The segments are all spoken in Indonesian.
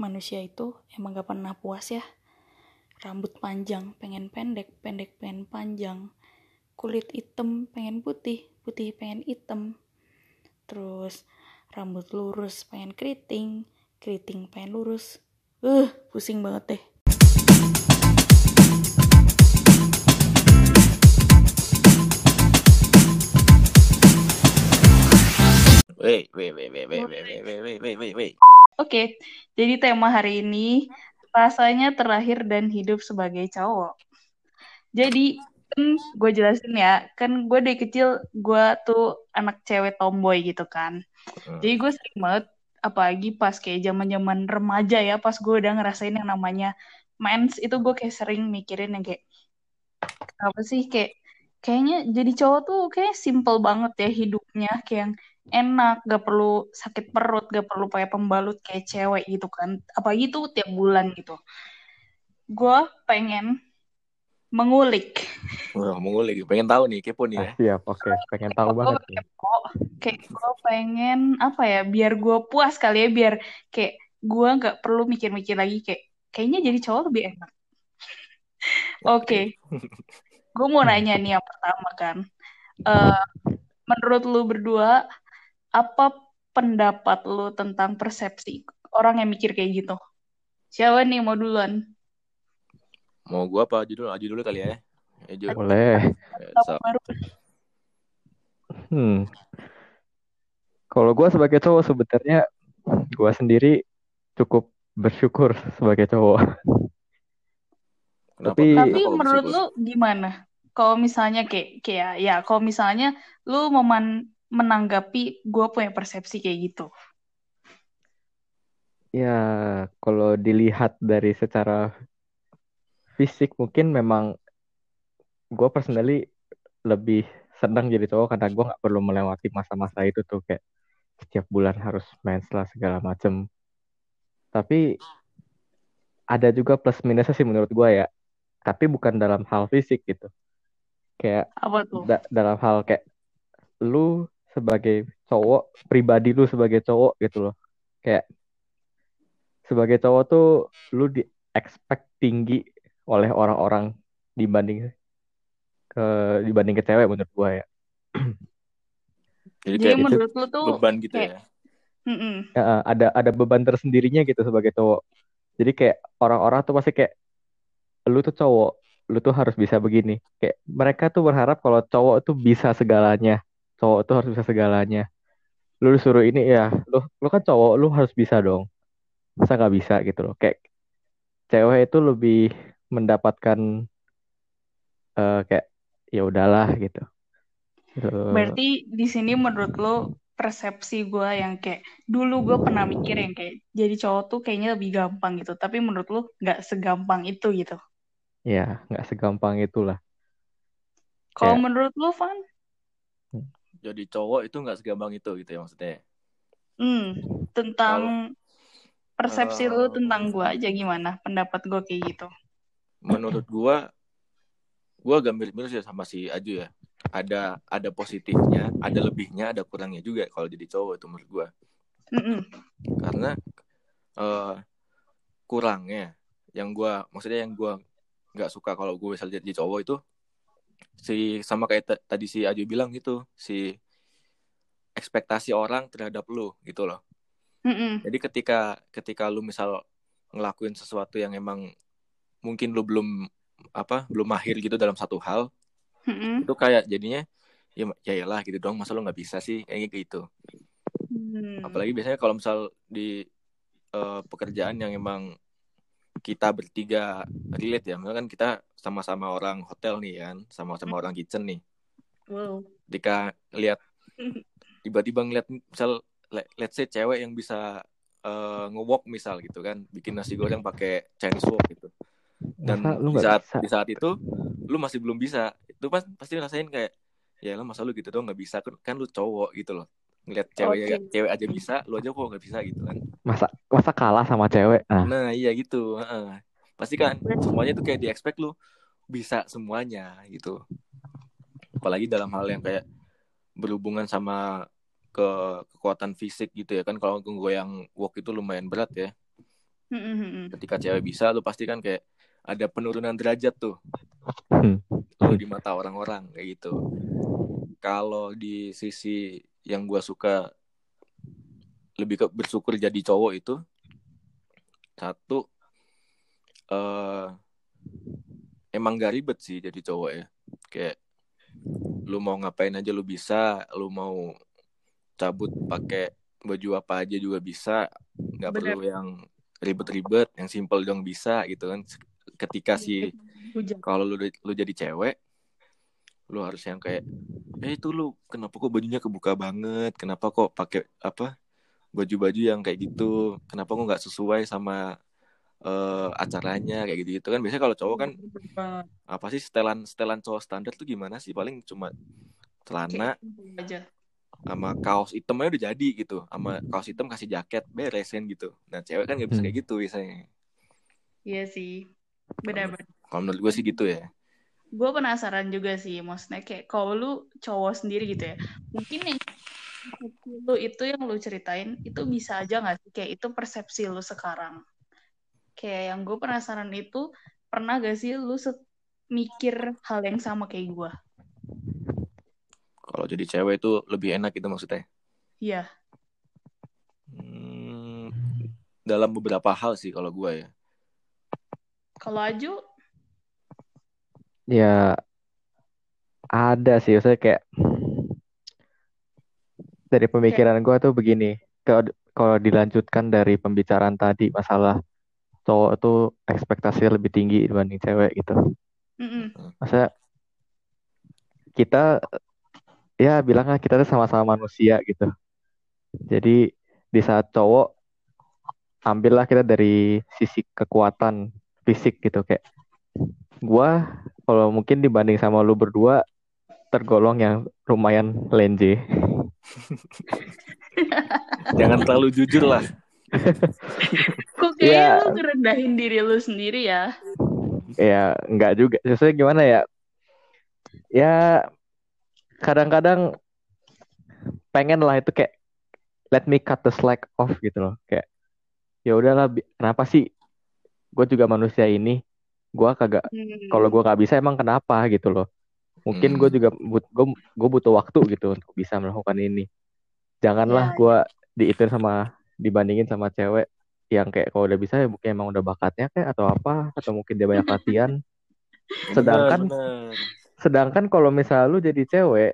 manusia itu emang gak pernah puas ya. Rambut panjang pengen pendek pendek pengen panjang. Kulit hitam pengen putih putih pengen hitam. Terus rambut lurus pengen keriting keriting pengen lurus. Uh pusing banget deh. Wait, wait, wait, wait, wait, wait, wait, wait, wait, wait, wait. Oke, jadi tema hari ini rasanya terlahir dan hidup sebagai cowok. Jadi kan gue jelasin ya, kan gue dari kecil gue tuh anak cewek tomboy gitu kan. Hmm. Jadi gue sering banget, apalagi pas kayak zaman zaman remaja ya, pas gue udah ngerasain yang namanya mens itu gue kayak sering mikirin yang kayak apa sih kayak kayaknya jadi cowok tuh kayak simple banget ya hidupnya kayak yang enak gak perlu sakit perut gak perlu pakai pembalut kayak cewek gitu kan. Apalagi tuh tiap bulan gitu. Gue pengen mengulik. Wah, mau ngulik, pengen tahu nih, kepo nih ya. Ah, siap, oke. Pengen tahu gue banget nih. kepo kayak gue pengen apa ya biar gue puas kali ya biar kayak gue nggak perlu mikir-mikir lagi kayak kayaknya jadi cowok lebih enak. Oke. Gue mau nanya nih yang pertama kan. Eh, menurut lu berdua apa pendapat lu tentang persepsi orang yang mikir kayak gitu siapa nih mau duluan Mau gua apa judul? Aju dulu kali ya. Ya, Ju. Boleh. Ya, so- Hmm. Kalau gue sebagai cowok sebenarnya gue sendiri cukup bersyukur sebagai cowok. Kenapa? Tapi- tapi menurut bersyukur? lu gimana kalau misalnya kayak kayak ya kalau misalnya lu meman menanggapi gue punya persepsi kayak gitu Ya, kalau dilihat dari secara fisik mungkin memang gue personally lebih senang jadi cowok karena gue nggak perlu melewati masa-masa itu tuh kayak setiap bulan harus mens lah segala macem. Tapi ada juga plus minusnya sih menurut gue ya. Tapi bukan dalam hal fisik gitu. Kayak apa tuh da- dalam hal kayak lu sebagai cowok, pribadi lu sebagai cowok gitu loh. Kayak sebagai cowok tuh lu di expect tinggi oleh orang-orang dibanding ke dibanding ke cewek menurut gua ya. Jadi jadi kayak menurut lu tuh beban gitu kayak- ya. mm-mm. Ya, ada ada beban tersendirinya gitu sebagai cowok. Jadi kayak orang-orang tuh pasti kayak lu tuh cowok, lu tuh harus bisa begini. Kayak mereka tuh berharap kalau cowok tuh bisa segalanya. Cowok tuh harus bisa segalanya. Lu disuruh ini ya, lu lu kan cowok, lu harus bisa dong. Masa nggak bisa gitu loh. Kayak cewek itu lebih mendapatkan eh, kayak ya udahlah gitu. Gitu. berarti di sini menurut lu persepsi gue yang kayak dulu gue pernah mikir yang kayak jadi cowok tuh kayaknya lebih gampang gitu tapi menurut lu nggak segampang itu gitu Ya, nggak segampang itulah. kalau Kayak- menurut lu Van Jadi cowok itu nggak segampang itu gitu ya maksudnya. hmm, tentang persepsi lu Eh, tentang gue aja gimana pendapat gue kayak gitu Menurut gua, gua agak mirip-mirip sih sama si Aju ya. Ada ada positifnya, ada lebihnya, ada kurangnya juga kalau jadi cowok itu menurut gua. Mm-mm. Karena eh kurangnya yang gua maksudnya yang gua nggak suka kalau gue misalnya jadi cowok itu si sama kayak ta- tadi si Aju bilang gitu si ekspektasi orang terhadap lu gitu loh Mm-mm. jadi ketika ketika lu misal ngelakuin sesuatu yang emang mungkin lu belum apa belum mahir gitu dalam satu hal Mm-mm. itu kayak jadinya ya ya lah gitu dong masa lu nggak bisa sih kayaknya gitu Hmm. apalagi biasanya kalau misal di eh, pekerjaan yang emang kita bertiga relate ya. Kan kita sama-sama orang hotel nih kan sama-sama orang kitchen nih. Wow. ketika lihat tiba-tiba ngeliat misal le- let's say cewek yang bisa eh, nge-wok misal gitu kan bikin nasi goreng pakai Chinese wok gitu. Dan Masa lu di saat bisa? di saat itu lu masih belum bisa. Itu pas pasti rasain kayak ya lu masa lu gitu dong nggak bisa? Kan, kan lu cowok gitu loh ngeliat cewek Oke. cewek aja bisa lu aja kok nggak bisa gitu kan. Masa masa kalah sama cewek? Nah, nah iya gitu heeh. pasti kan semuanya tuh kayak di expect lu bisa semuanya gitu. Apalagi dalam hal yang kayak berhubungan sama ke kekuatan fisik gitu ya kan. Kalau gue yang walk itu lumayan berat ya. Ketika cewek bisa lu pasti kan kayak ada penurunan derajat tuh. Hmm. lu di mata orang-orang kayak gitu. Kalau di sisi yang gua suka lebih ke bersyukur jadi cowok itu satu eh emang gak ribet sih jadi cowok ya. Kayak lu mau ngapain aja lu bisa lu mau cabut pakai baju apa aja juga bisa nggak perlu yang ribet-ribet yang simple dong bisa gitu kan. Ketika si Hujan. kalau lu lu jadi cewek lu harus yang kayak eh itu lu kenapa kok bajunya kebuka banget? Kenapa kok pakai apa baju-baju yang kayak gitu? Kenapa kok nggak sesuai sama eh, acaranya? Kayak gitu gitu kan. Biasanya kalau cowok kan apa sih setelan setelan cowok standar tuh gimana sih? Paling cuma celana gitu aja. sama kaos hitam aja udah jadi gitu. Sama kaos hitam kasih jaket beresin gitu. Nah cewek kan nggak bisa Hmm. kayak gitu biasanya. Iya sih. Benar-benar. kalau menurut gue sih gitu ya gue penasaran juga sih maksudnya kayak kalau lu cowok sendiri gitu ya mungkin yang lu itu yang lu ceritain itu bisa aja nggak sih? Kayak itu persepsi lu sekarang. Kayak yang gue penasaran itu pernah gak sih lu mikir hal yang sama kayak gue kalau jadi cewek itu lebih enak gitu maksudnya? Iya. Hmm, dalam beberapa hal sih kalau gue ya. kalau Aju Ya ada sih, maksudnya kayak dari pemikiran gue tuh begini. Kalau kalau dilanjutkan dari pembicaraan tadi masalah cowok tuh ekspektasinya lebih tinggi dibanding cewek gitu. mm-mm. Masa kita ya bilanglah kita tuh sama-sama manusia gitu. Jadi di saat cowok ambillah kita dari sisi kekuatan fisik gitu kayak gua kalau mungkin dibanding sama lu berdua tergolong yang lumayan lenje. Jangan terlalu jujur lah. kok kayaknya Iya. lu ngerendahin diri lu sendiri ya Ya enggak juga. Sesuai gimana ya? Ya kadang-kadang pengen lah itu kayak let me cut the slack off gitu loh. Kayak ya udahlah kenapa sih gue juga manusia ini gue kagak Hmm. kalau gue nggak bisa emang kenapa gitu loh mungkin gue Hmm. juga but, gue gue butuh waktu gitu untuk bisa melakukan ini janganlah Ya, gue diitin sama dibandingin sama cewek yang kayak kalau udah bisa ya mungkin emang udah bakatnya kayak atau apa atau mungkin dia banyak latihan sedangkan Bener, bener. sedangkan kalau misalnya lu jadi cewek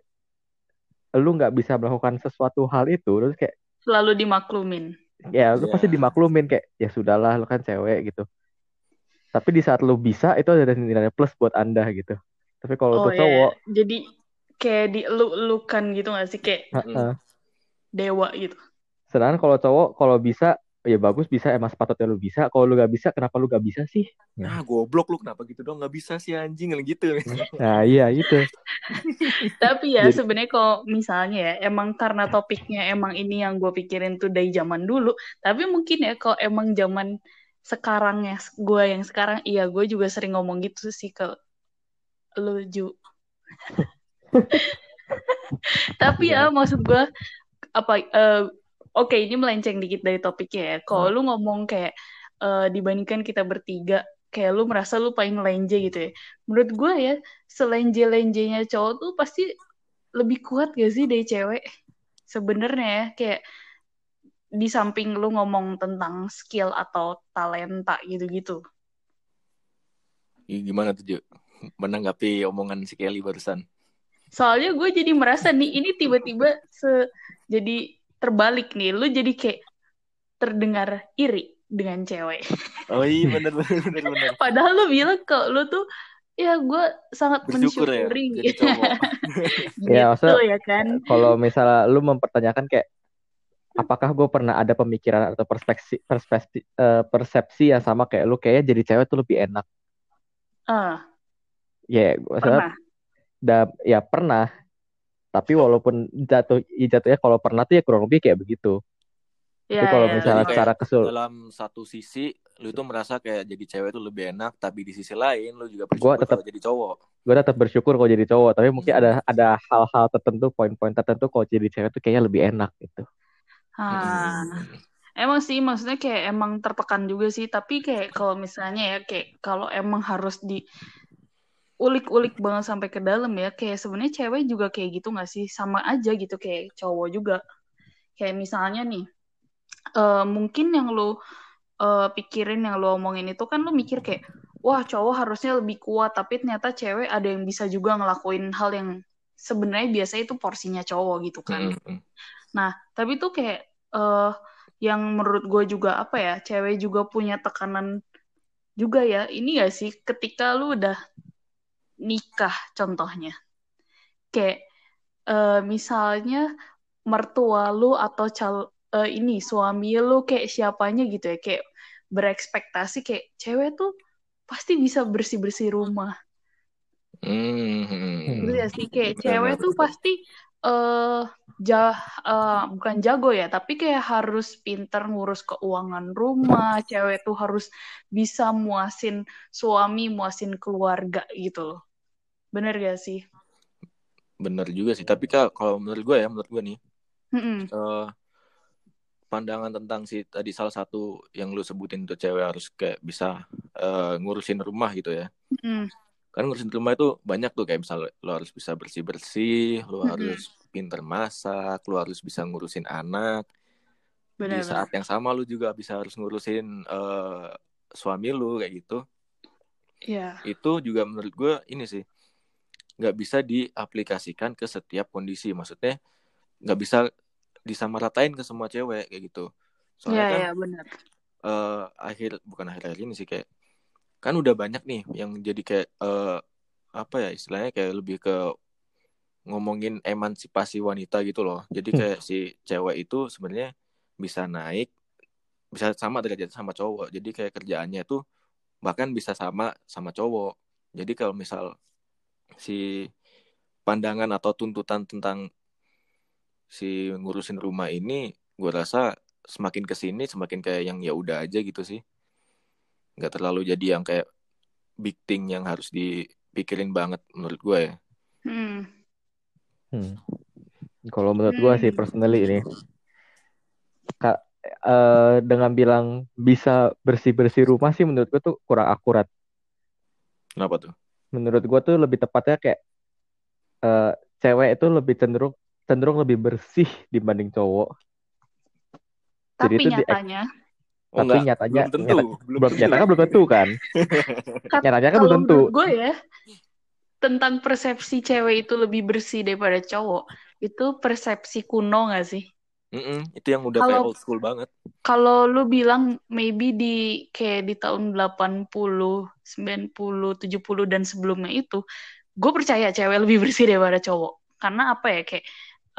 lu nggak bisa melakukan sesuatu hal itu terus kayak selalu dimaklumin ya lu Iya. pasti dimaklumin kayak ya sudahlah lu kan cewek gitu tapi di saat lu bisa itu ada nilai plus buat anda gitu tapi kalau oh untuk ya cowok jadi kayak dieluk-elukan gitu gak sih kayak heeh. dewa gitu sedangkan kalau cowok kalau bisa ya bagus bisa emang sepatutnya lu bisa kalau lu gak bisa kenapa lu gak bisa sih Nah, goblok lu kenapa gitu dong? Nggak bisa sih anjing gitu. nah iya itu Tapi ya Jadi- sebenarnya kalau misalnya ya emang karena topiknya emang ini yang gue pikirin tuh dari zaman dulu. Tapi mungkin ya kalau emang zaman sekarang ya gue yang sekarang iya gue juga sering ngomong gitu sih ke lu Ju. Tapi ya maksud gue apa eh, oke ini melenceng dikit dari topiknya ya. Kalau lu ngomong kayak eh, dibandingkan kita bertiga kayak lu merasa lu paling lenje gitu ya. Menurut gue ya selenje-lenjenya cowok tuh pasti lebih kuat gak sih dari cewek? Sebenarnya ya kayak di samping lu ngomong tentang skill atau talenta gitu-gitu. Ih, Gimana tuh, Ju? Menanggapi omongan si Kelly barusan. Soalnya gue jadi merasa nih ini tiba-tiba se jadi terbalik nih. Lu jadi kayak terdengar iri dengan cewek. Oh iya, bener, bener, bener, bener. Padahal lu bilang kok lu tuh ya gue sangat Bersyukur ya, mensyukuri jadi cowok. gitu Ya, maksudnya- ya kan. kalau misalnya lu mempertanyakan kayak apakah gue pernah ada pemikiran atau perspeksi persepsi eh, persepsi yang sama kayak lu? Kayaknya jadi cewek tuh lebih enak. Ah, ya maksudnya pernah. da- ya pernah. Tapi walaupun jatuh ya jatuhnya kalau pernah tuh ya kurang lebih kayak begitu. Ya, tapi kalau ya, misalnya Jadi secara kesul Dalam satu sisi, lu tuh merasa kayak jadi cewek tuh lebih enak, tapi di sisi lain lu juga Gua bersyukur tetap- kalau jadi cowok. gue tetap bersyukur kalau jadi cowok. Tapi mungkin Hmm. ada ada hal-hal tertentu poin-poin tertentu kalau jadi cewek tuh kayaknya lebih enak gitu Ah, Hmm. Emang sih maksudnya kayak emang tertekan juga sih, tapi kayak kalau misalnya ya kayak kalau emang harus di ulik-ulik banget sampai ke dalam ya, kayak sebenarnya cewek juga kayak gitu nggak sih? Sama aja gitu kayak cowok juga. Kayak misalnya nih, eh mungkin yang lo eh, pikirin yang lo omongin itu kan lo mikir kayak, wah cowok harusnya lebih kuat, tapi ternyata cewek ada yang bisa juga ngelakuin hal yang sebenarnya biasa itu porsinya cowok gitu kan. Mm, mm. Nah, tapi tuh kayak eh yang menurut gue juga apa ya, cewek juga punya tekanan juga ya. Ini gak sih ketika lu udah nikah contohnya. Kayak eh, misalnya mertua lu atau cal eh, ini suami lu kayak siapanya gitu ya, kayak berekspektasi kayak cewek tuh pasti bisa bersih-bersih rumah. Mm, mm. Gitu ya sih kayak cewek tuh pasti eh jah eh, bukan jago ya, tapi kayak harus pinter ngurus keuangan rumah. Cewek tuh harus bisa muasin suami, muasin keluarga gitu loh. Bener gak sih? Bener juga sih. Tapi kak, kalau menurut gue ya, menurut gue nih, Mm-mm. eh, pandangan tentang si tadi salah satu yang lu sebutin tuh cewek harus kayak bisa eh, ngurusin rumah gitu ya. Mm-mm. Kan ngurusin rumah itu banyak tuh kayak misalnya lu harus bisa bersih-bersih, lu Mm-mm. harus pinter masak, lu harus bisa ngurusin anak. Di Bener-bener. saat yang sama lu juga bisa harus ngurusin eh, suami lu kayak gitu. Iya. Itu juga menurut gue ini sih nggak bisa diaplikasikan ke setiap kondisi. Maksudnya nggak bisa disamaratain ke semua cewek kayak gitu. Iya, Soalnya kan iya, bener. eh, akhir bukan akhir-akhir ini sih kayak kan udah banyak nih yang jadi kayak eh, apa ya istilahnya kayak lebih ke ngomongin emansipasi wanita gitu loh. Jadi Hmm. kayak si cewek itu sebenarnya bisa naik bisa sama derajat sama cowok. Jadi kayak kerjaannya tuh bahkan bisa sama sama cowok. Jadi kalau misal si pandangan atau tuntutan tentang si ngurusin rumah ini gue rasa semakin ke sini semakin kayak yang ya udah aja gitu sih nggak terlalu jadi yang kayak big thing yang harus dipikirin banget menurut gue ya Hmm. Hmm. Kalau menurut gua sih Hmm. personally ini Kak, eh, dengan bilang bisa bersih-bersih rumah sih menurut gua tuh kurang akurat. kenapa tuh Menurut gua tuh lebih tepatnya kayak eh, cewek itu lebih cenderung cenderung lebih bersih dibanding cowok. Jadi Tapi itu di nyatanya, oh tapi enggak nyatanya belum tentu nyata- belum belum tentu nyatanya belum tentu kan. Nyatanya kan belum tentu. gue ya, tentang persepsi cewek itu lebih bersih daripada cowok, itu persepsi kuno gak sih? Mm-mm, itu yang udah kayak Kalau old school banget kalau lu bilang maybe di kayak di tahun 80, 90, 70 dan sebelumnya itu, gue percaya cewek lebih bersih daripada cowok. Karena apa ya kayak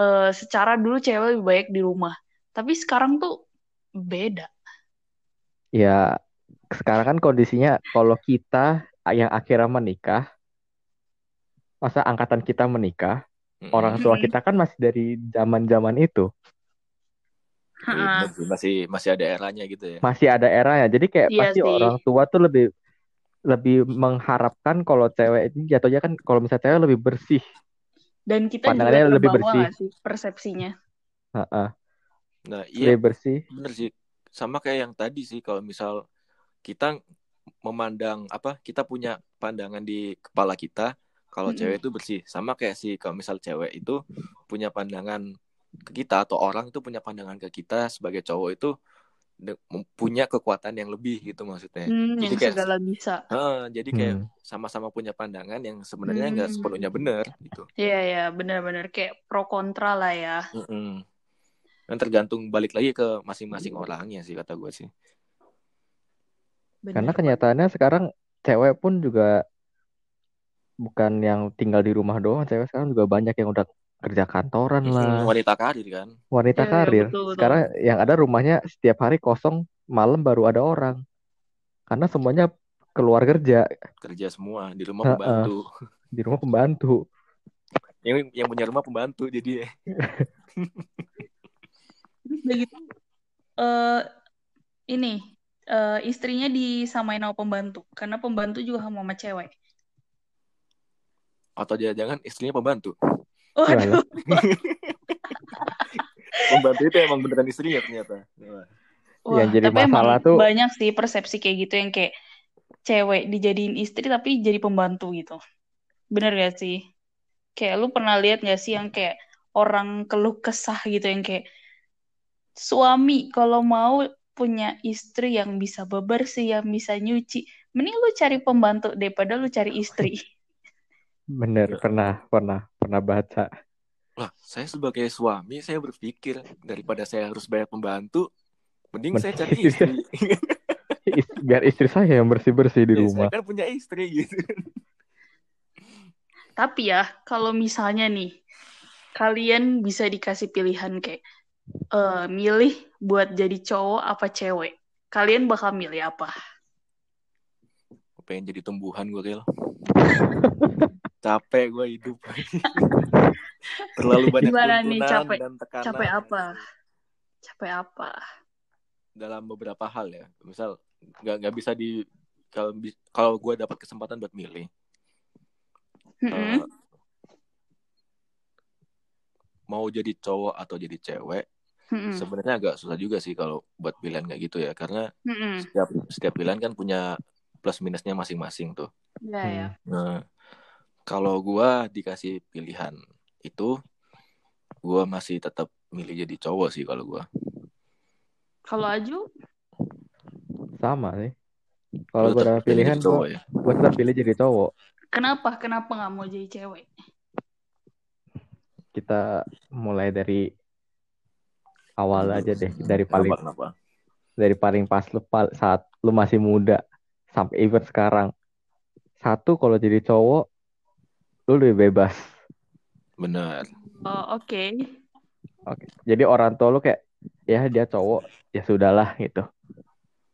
eh, secara dulu cewek lebih baik di rumah. Tapi sekarang tuh beda. Ya sekarang kan kondisinya kalau kita yang akhirnya menikah, masa angkatan kita menikah, Mm-mm. orang tua kita kan masih dari zaman-zaman itu. Iya, Ha-ha. bener sih. masih masih ada eranya gitu ya Masih ada eranya. Jadi kayak Iya pasti sih. orang tua tuh lebih lebih mengharapkan kalau cewek ini jatuhnya kan kalau misalnya cewek lebih bersih. Dan kita juga Pandangannya lebih terbawa bersih. gak sih persepsinya. Heeh, nah iya lebih bersih. bener sih sama kayak yang tadi sih kalau misal kita memandang apa kita punya pandangan di kepala kita kalau Mm-mm. cewek itu bersih sama kayak sih kalau misal cewek itu punya pandangan ke kita atau orang itu punya pandangan ke kita sebagai cowok itu punya kekuatan yang lebih gitu maksudnya Hmm, jadi yang kayak segala bisa. Heeh, jadi kayak Hmm. sama-sama punya pandangan yang sebenarnya nggak Hmm. sepenuhnya benar gitu Iya, ya, benar-benar kayak pro kontra lah ya. Mm-mm. Kan tergantung balik lagi ke masing-masing orangnya sih kata gue sih Karena Benar. kenyataannya sekarang cewek pun juga bukan yang tinggal di rumah doang, cewek sekarang juga banyak yang udah kerja kantoran Mm-mm, lah, wanita karir kan wanita Iya, iya, karir. betul, betul. Sekarang yang ada rumahnya setiap hari kosong, malam baru ada orang. Karena semuanya keluar kerja kerja semua di rumah Heeh. pembantu di rumah pembantu. yang yang punya rumah pembantu jadi Terus udah gitu, eh ini eh, istrinya disamain sama pembantu karena pembantu juga sama sama cewek. atau jangan-jangan istrinya pembantu Waduh, pembantu itu emang beneran istrinya ternyata Wah. Wah, yang jadi tapi emang masalah tuh banyak sih persepsi kayak gitu yang kayak cewek dijadiin istri tapi jadi pembantu gitu. Bener gak sih? Kayak lu pernah lihat gak sih yang kayak orang keluh kesah gitu yang kayak suami kalau mau punya istri yang bisa bebersih, yang bisa nyuci, mending lu cari pembantu daripada lu cari istri. bener pernah pernah pernah baca Lah, saya sebagai suami saya berpikir daripada saya harus bayar pembantu, mending Men- saya cari istri. Is- biar istri saya yang bersih bersih di Ya, rumah saya kan punya istri gitu. Tapi ya, kalau misalnya nih, kalian bisa dikasih pilihan kayak eh milih buat jadi cowok apa cewek. Kalian bakal milih apa? Pengen jadi tumbuhan gue Ril. Capek gue hidup. Terlalu banyak Gimana nih, capek- dan tekanan. capek apa? Capek apa? Dalam beberapa hal ya. Misal nggak nggak bisa di kalau kalau gue dapat kesempatan buat milih. Mm-mm. eh, mau jadi cowok atau jadi cewek Mm-mm. sebenarnya agak susah juga sih kalau buat pilihan kayak gitu ya karena Mm-mm. setiap setiap pilihan kan punya plus minusnya masing-masing tuh. Ya, ya. Hmm. Nah, kalau gua dikasih pilihan itu, gua masih tetap milih jadi cowok sih kalau gua. Kalau Aju, sama sih kalau gue pilihan cowok gue ya. gue tetap pilih jadi cowok kenapa? Kenapa nggak mau jadi cewek? kita mulai dari awal aja deh dari paling Kenapa, kenapa? dari paling pas lu pal- saat lu masih muda sampai even sekarang satu kalau jadi cowok lu lebih bebas Benar. Oh, Oke. oke jadi orang tua lu kayak ya dia cowok ya sudahlah gitu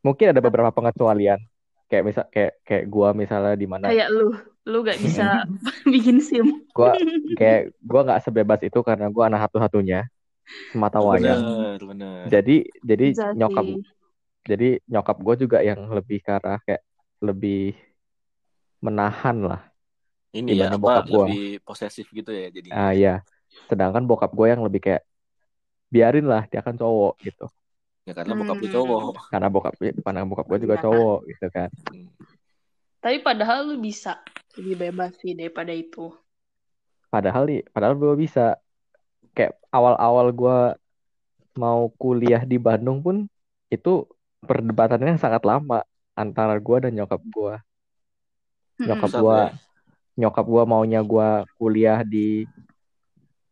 mungkin ada beberapa pengecualian kayak misal kayak kayak gua misalnya di mana Kayak lu, lu gak bisa bikin sim. gua kayak gua nggak sebebas itu karena gua anak satu-satunya semata wayang Benar, benar. jadi jadi nyokap jadi nyokap gue juga yang lebih ke arah kayak lebih menahan lah Ini ya bokap gua? lebih posesif gitu ya jadi. ah ya sedangkan bokap gue yang lebih kayak biarin lah dia kan cowok gitu Ya karena bokap lu Hmm. cowok. karena bokap karena bokap gue juga Iya. cowok gitu kan Hmm. Tapi padahal lu bisa lebih bebas sih daripada itu. padahal nih padahal gue bisa kayak awal-awal gue mau kuliah di Bandung pun itu perdebatannya sangat lama antara gue dan nyokap gue Mm-mm. Nyokap tuh ya. nyokap gua maunya gua kuliah di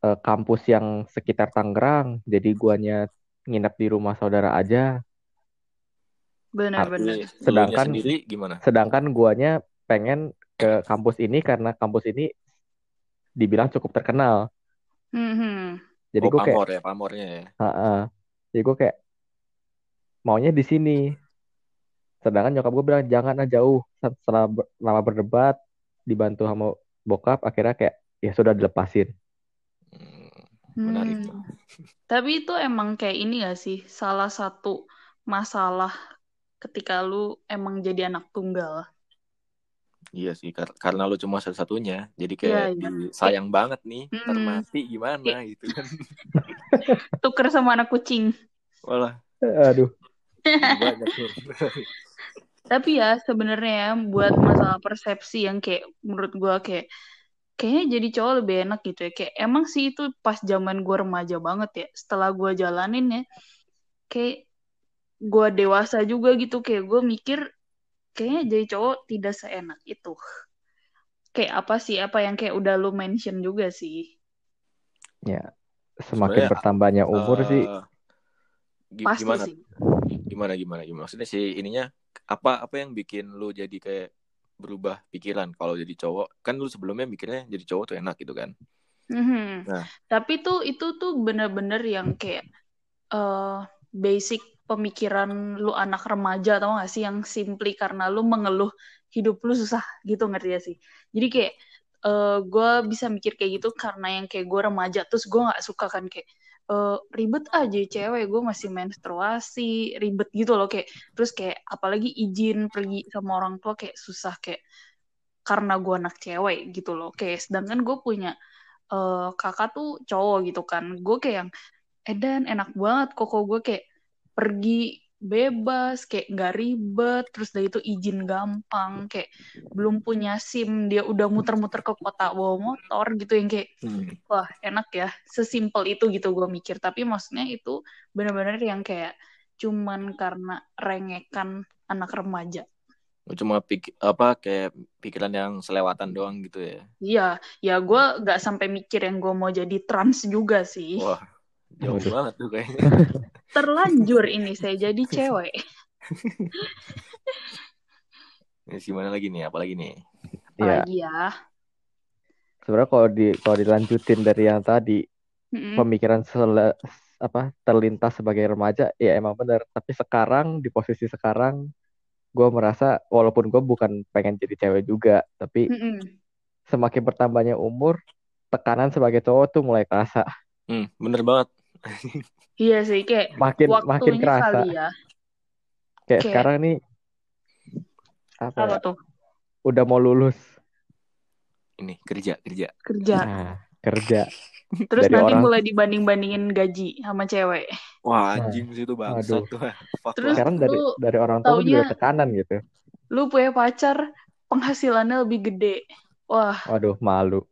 eh, kampus yang sekitar Tangerang jadi guanya nginep di rumah saudara aja Benar-benar. Sedangkan- sendiri gimana? sedangkan guanya pengen ke kampus ini karena kampus ini dibilang cukup terkenal Mhm. jadi oh, gua kayak pamor ya, pamornya ya. "Ha-ha." jadi gua kayak maunya di sini sedangkan nyokap gua bilang jangan ah jauh setelah ber- lama berdebat dibantu sama bokap akhirnya kayak ya sudah dilepasin Hmm, menarik Hmm. Tapi itu emang kayak ini gak sih? Salah satu masalah ketika lu emang jadi anak tunggal. Iya sih, kar- karena lu cuma satu-satunya, jadi kayak Iya, iya. sayang banget nih, ntar Mm-mm. mati gimana gitu kan. Tuker sama anak kucing. Walah, aduh. Tapi ya sebenarnya ya, buat masalah persepsi yang kayak menurut gua kayak kayaknya jadi cowok lebih enak gitu ya. Kayak emang sih itu pas zaman gua remaja banget ya. Setelah gua jalanin ya, kayak gua dewasa juga gitu. Kayak gua mikir kayaknya jadi cowok tidak seenak itu. Kayak apa sih? Apa yang kayak udah lu mention juga sih. ya semakin Sebenarnya, bertambahnya umur Eh, sih gi- Pasti gimana, sih. gimana, gimana, gimana? Maksudnya sih ininya apa, apa yang bikin lu jadi kayak berubah pikiran kalau jadi cowok? Kan lu sebelumnya mikirnya jadi cowok tuh enak gitu kan? Mhm. Nah. Tapi tuh itu tuh bener-bener yang kayak eh basic pemikiran lu anak remaja tau gak sih yang simply karena lu mengeluh hidup lu susah gitu ngerti gak sih? Jadi kayak eh gue bisa mikir kayak gitu karena yang kayak gue remaja terus gue nggak suka kan kayak eh, ribet aja cewek gue masih menstruasi ribet gitu loh kayak terus kayak apalagi izin pergi sama orang tua kayak susah kayak karena gue anak cewek gitu loh kayak sedangkan gue punya eh, kakak tuh cowok gitu kan gue kayak yang edan enak banget kok kok gue kayak pergi bebas, kayak nggak ribet, terus dari itu izin gampang, kayak belum punya SIM, dia udah muter-muter ke kota bawa motor gitu yang kayak Hmm. wah enak ya, sesimpel itu gitu gue mikir. Tapi maksudnya itu benar-benar yang kayak cuman karena rengekan anak remaja. Cuma pik apa kayak pikiran yang selewatan doang gitu ya. Iya, ya gue nggak sampai mikir yang gue mau jadi trans juga sih. Wah, jauh banget tuh kayaknya. Terlanjur ini saya jadi cewek. Ini gimana lagi nih? Apalagi nih? Iya, Apalagi ya. sebenarnya kalau di kalau dilanjutin dari yang tadi Mm-mm. pemikiran sele- apa terlintas sebagai remaja ya emang bener tapi sekarang di posisi sekarang gue merasa walaupun gue bukan pengen jadi cewek juga tapi Mm-mm. semakin bertambahnya umur tekanan sebagai cowok tuh mulai kerasa Hmm, bener banget. Iya sih, kayak makin makin waktunya kerasa kali ya. kayak Kayak- sekarang nih apa Apa ya, tuh? udah mau lulus Ini kerja, kerja. Kerja. nah kerja Terus dari nanti orang- mulai dibanding-bandingin gaji sama cewek. Wah, anjing sih itu bangsat aduh. tuh. Terus sekarang dari dari orang tua juga tekanan gitu Lu punya pacar, penghasilannya lebih gede. Wah, waduh malu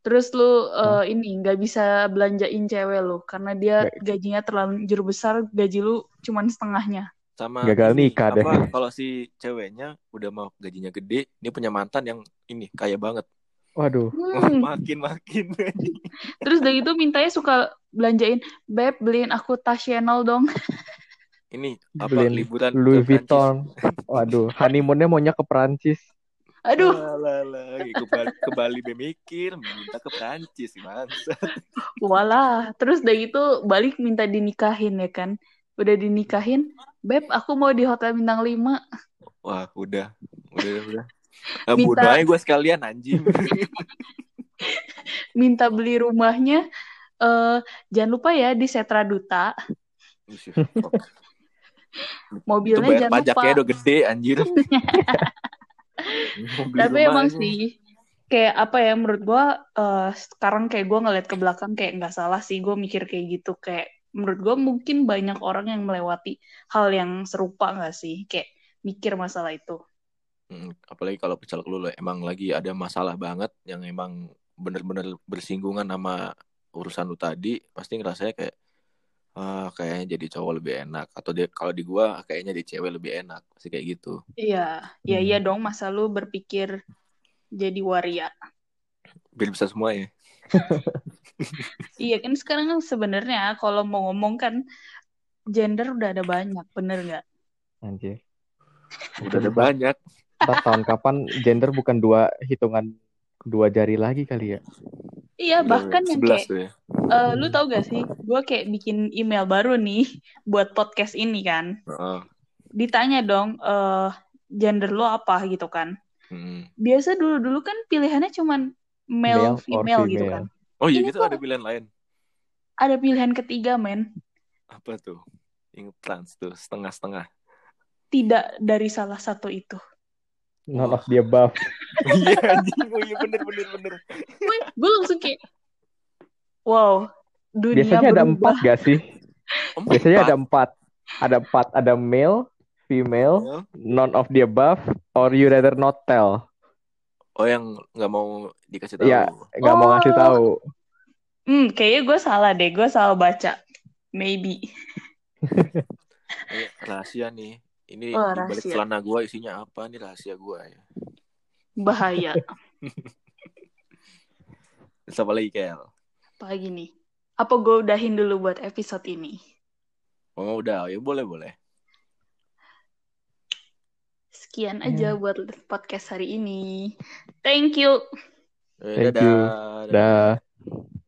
terus lu eh, ini nggak bisa belanjain cewek lu karena dia gajinya terlanjur besar, gaji lu cuman setengahnya. Sama Gagal nikah deh. apa, kalau si ceweknya udah mau gajinya gede, dia punya mantan yang ini kaya banget. waduh Hmm. makin makin. Terus dari itu mintanya suka belanjain, beb beliin aku tas Chanel dong. ini apa beliin liburan Louis. Vuitton waduh honeymoonnya maunya ke Perancis Aduh, Alah, alah, ke Bali, ke Bali mikir, minta ke Prancis, bangsa. walah. Terus dari itu balik minta dinikahin ya kan. Udah dinikahin, beb aku mau di hotel bintang 5. Wah, udah, udah, udah. Eh, Minta- bodoh gue sekalian anjing. minta beli rumahnya eh jangan lupa ya di Setra Duta mobilnya jangan lupa pajaknya udah gede anjir. Tapi emang aja. sih kayak apa ya menurut gua eh, sekarang kayak gua ngeliat ke belakang kayak nggak salah sih gua mikir kayak gitu. Kayak menurut gua mungkin banyak orang yang melewati hal yang serupa nggak sih? Kayak mikir masalah itu. Hmm, apalagi kalau pecel lu emang lagi ada masalah banget yang emang bener-bener bersinggungan sama urusan lu tadi, pasti ngerasanya kayak ah kayaknya jadi cowok lebih enak atau dia kalau di gua kayaknya di cewek lebih enak, pasti kayak gitu. iya ya Hmm. iya dong masa lu berpikir jadi waria Biar bisa semua ya. iya kan sekarang kan sebenarnya kalau mau ngomong kan gender udah ada banyak bener nggak anjir Udah ada banyak. Ntar tahun kapan gender bukan dua hitungan dua jari lagi kali ya iya Udah bahkan yang 11 kayak tuh ya. Eh, lu tau gak sih, gue kayak bikin email baru nih buat podcast ini kan. Heeh. Ditanya dong, eh gender lo apa gitu kan. Hmm. Biasa dulu-dulu kan pilihannya cuman male, Male or female gitu kan. female. Oh iya Ini gitu ada pilihan lain. Ada pilihan ketiga, men. Apa tuh? Yang trans tuh setengah-setengah. Tidak dari salah satu itu. None of the above Iya anjing. Oh iya bener bener bener. Gue langsung kayak, wow, dunia biasanya ada berubah. empat gak sih Oh, biasanya ada empat. empat ada empat ada male female Oh, none of the above or you rather not tell Oh yang nggak mau dikasih tahu. Iya. nggak mau ngasih Oh. tahu Hmm, kayaknya gue salah deh, gue salah baca. Maybe. Eh, rahasia nih. Ini Oh, di balik rahasia. celana gua isinya apa nih rahasia gua ya. Bahaya. Terus apa lagi Kel? Apa gini? Apa gue udahin dulu buat episode ini? Oh udah, ya boleh boleh. Sekian Ya. aja buat podcast hari ini. Thank you. Eh, Thank dadah, you. dadah. dah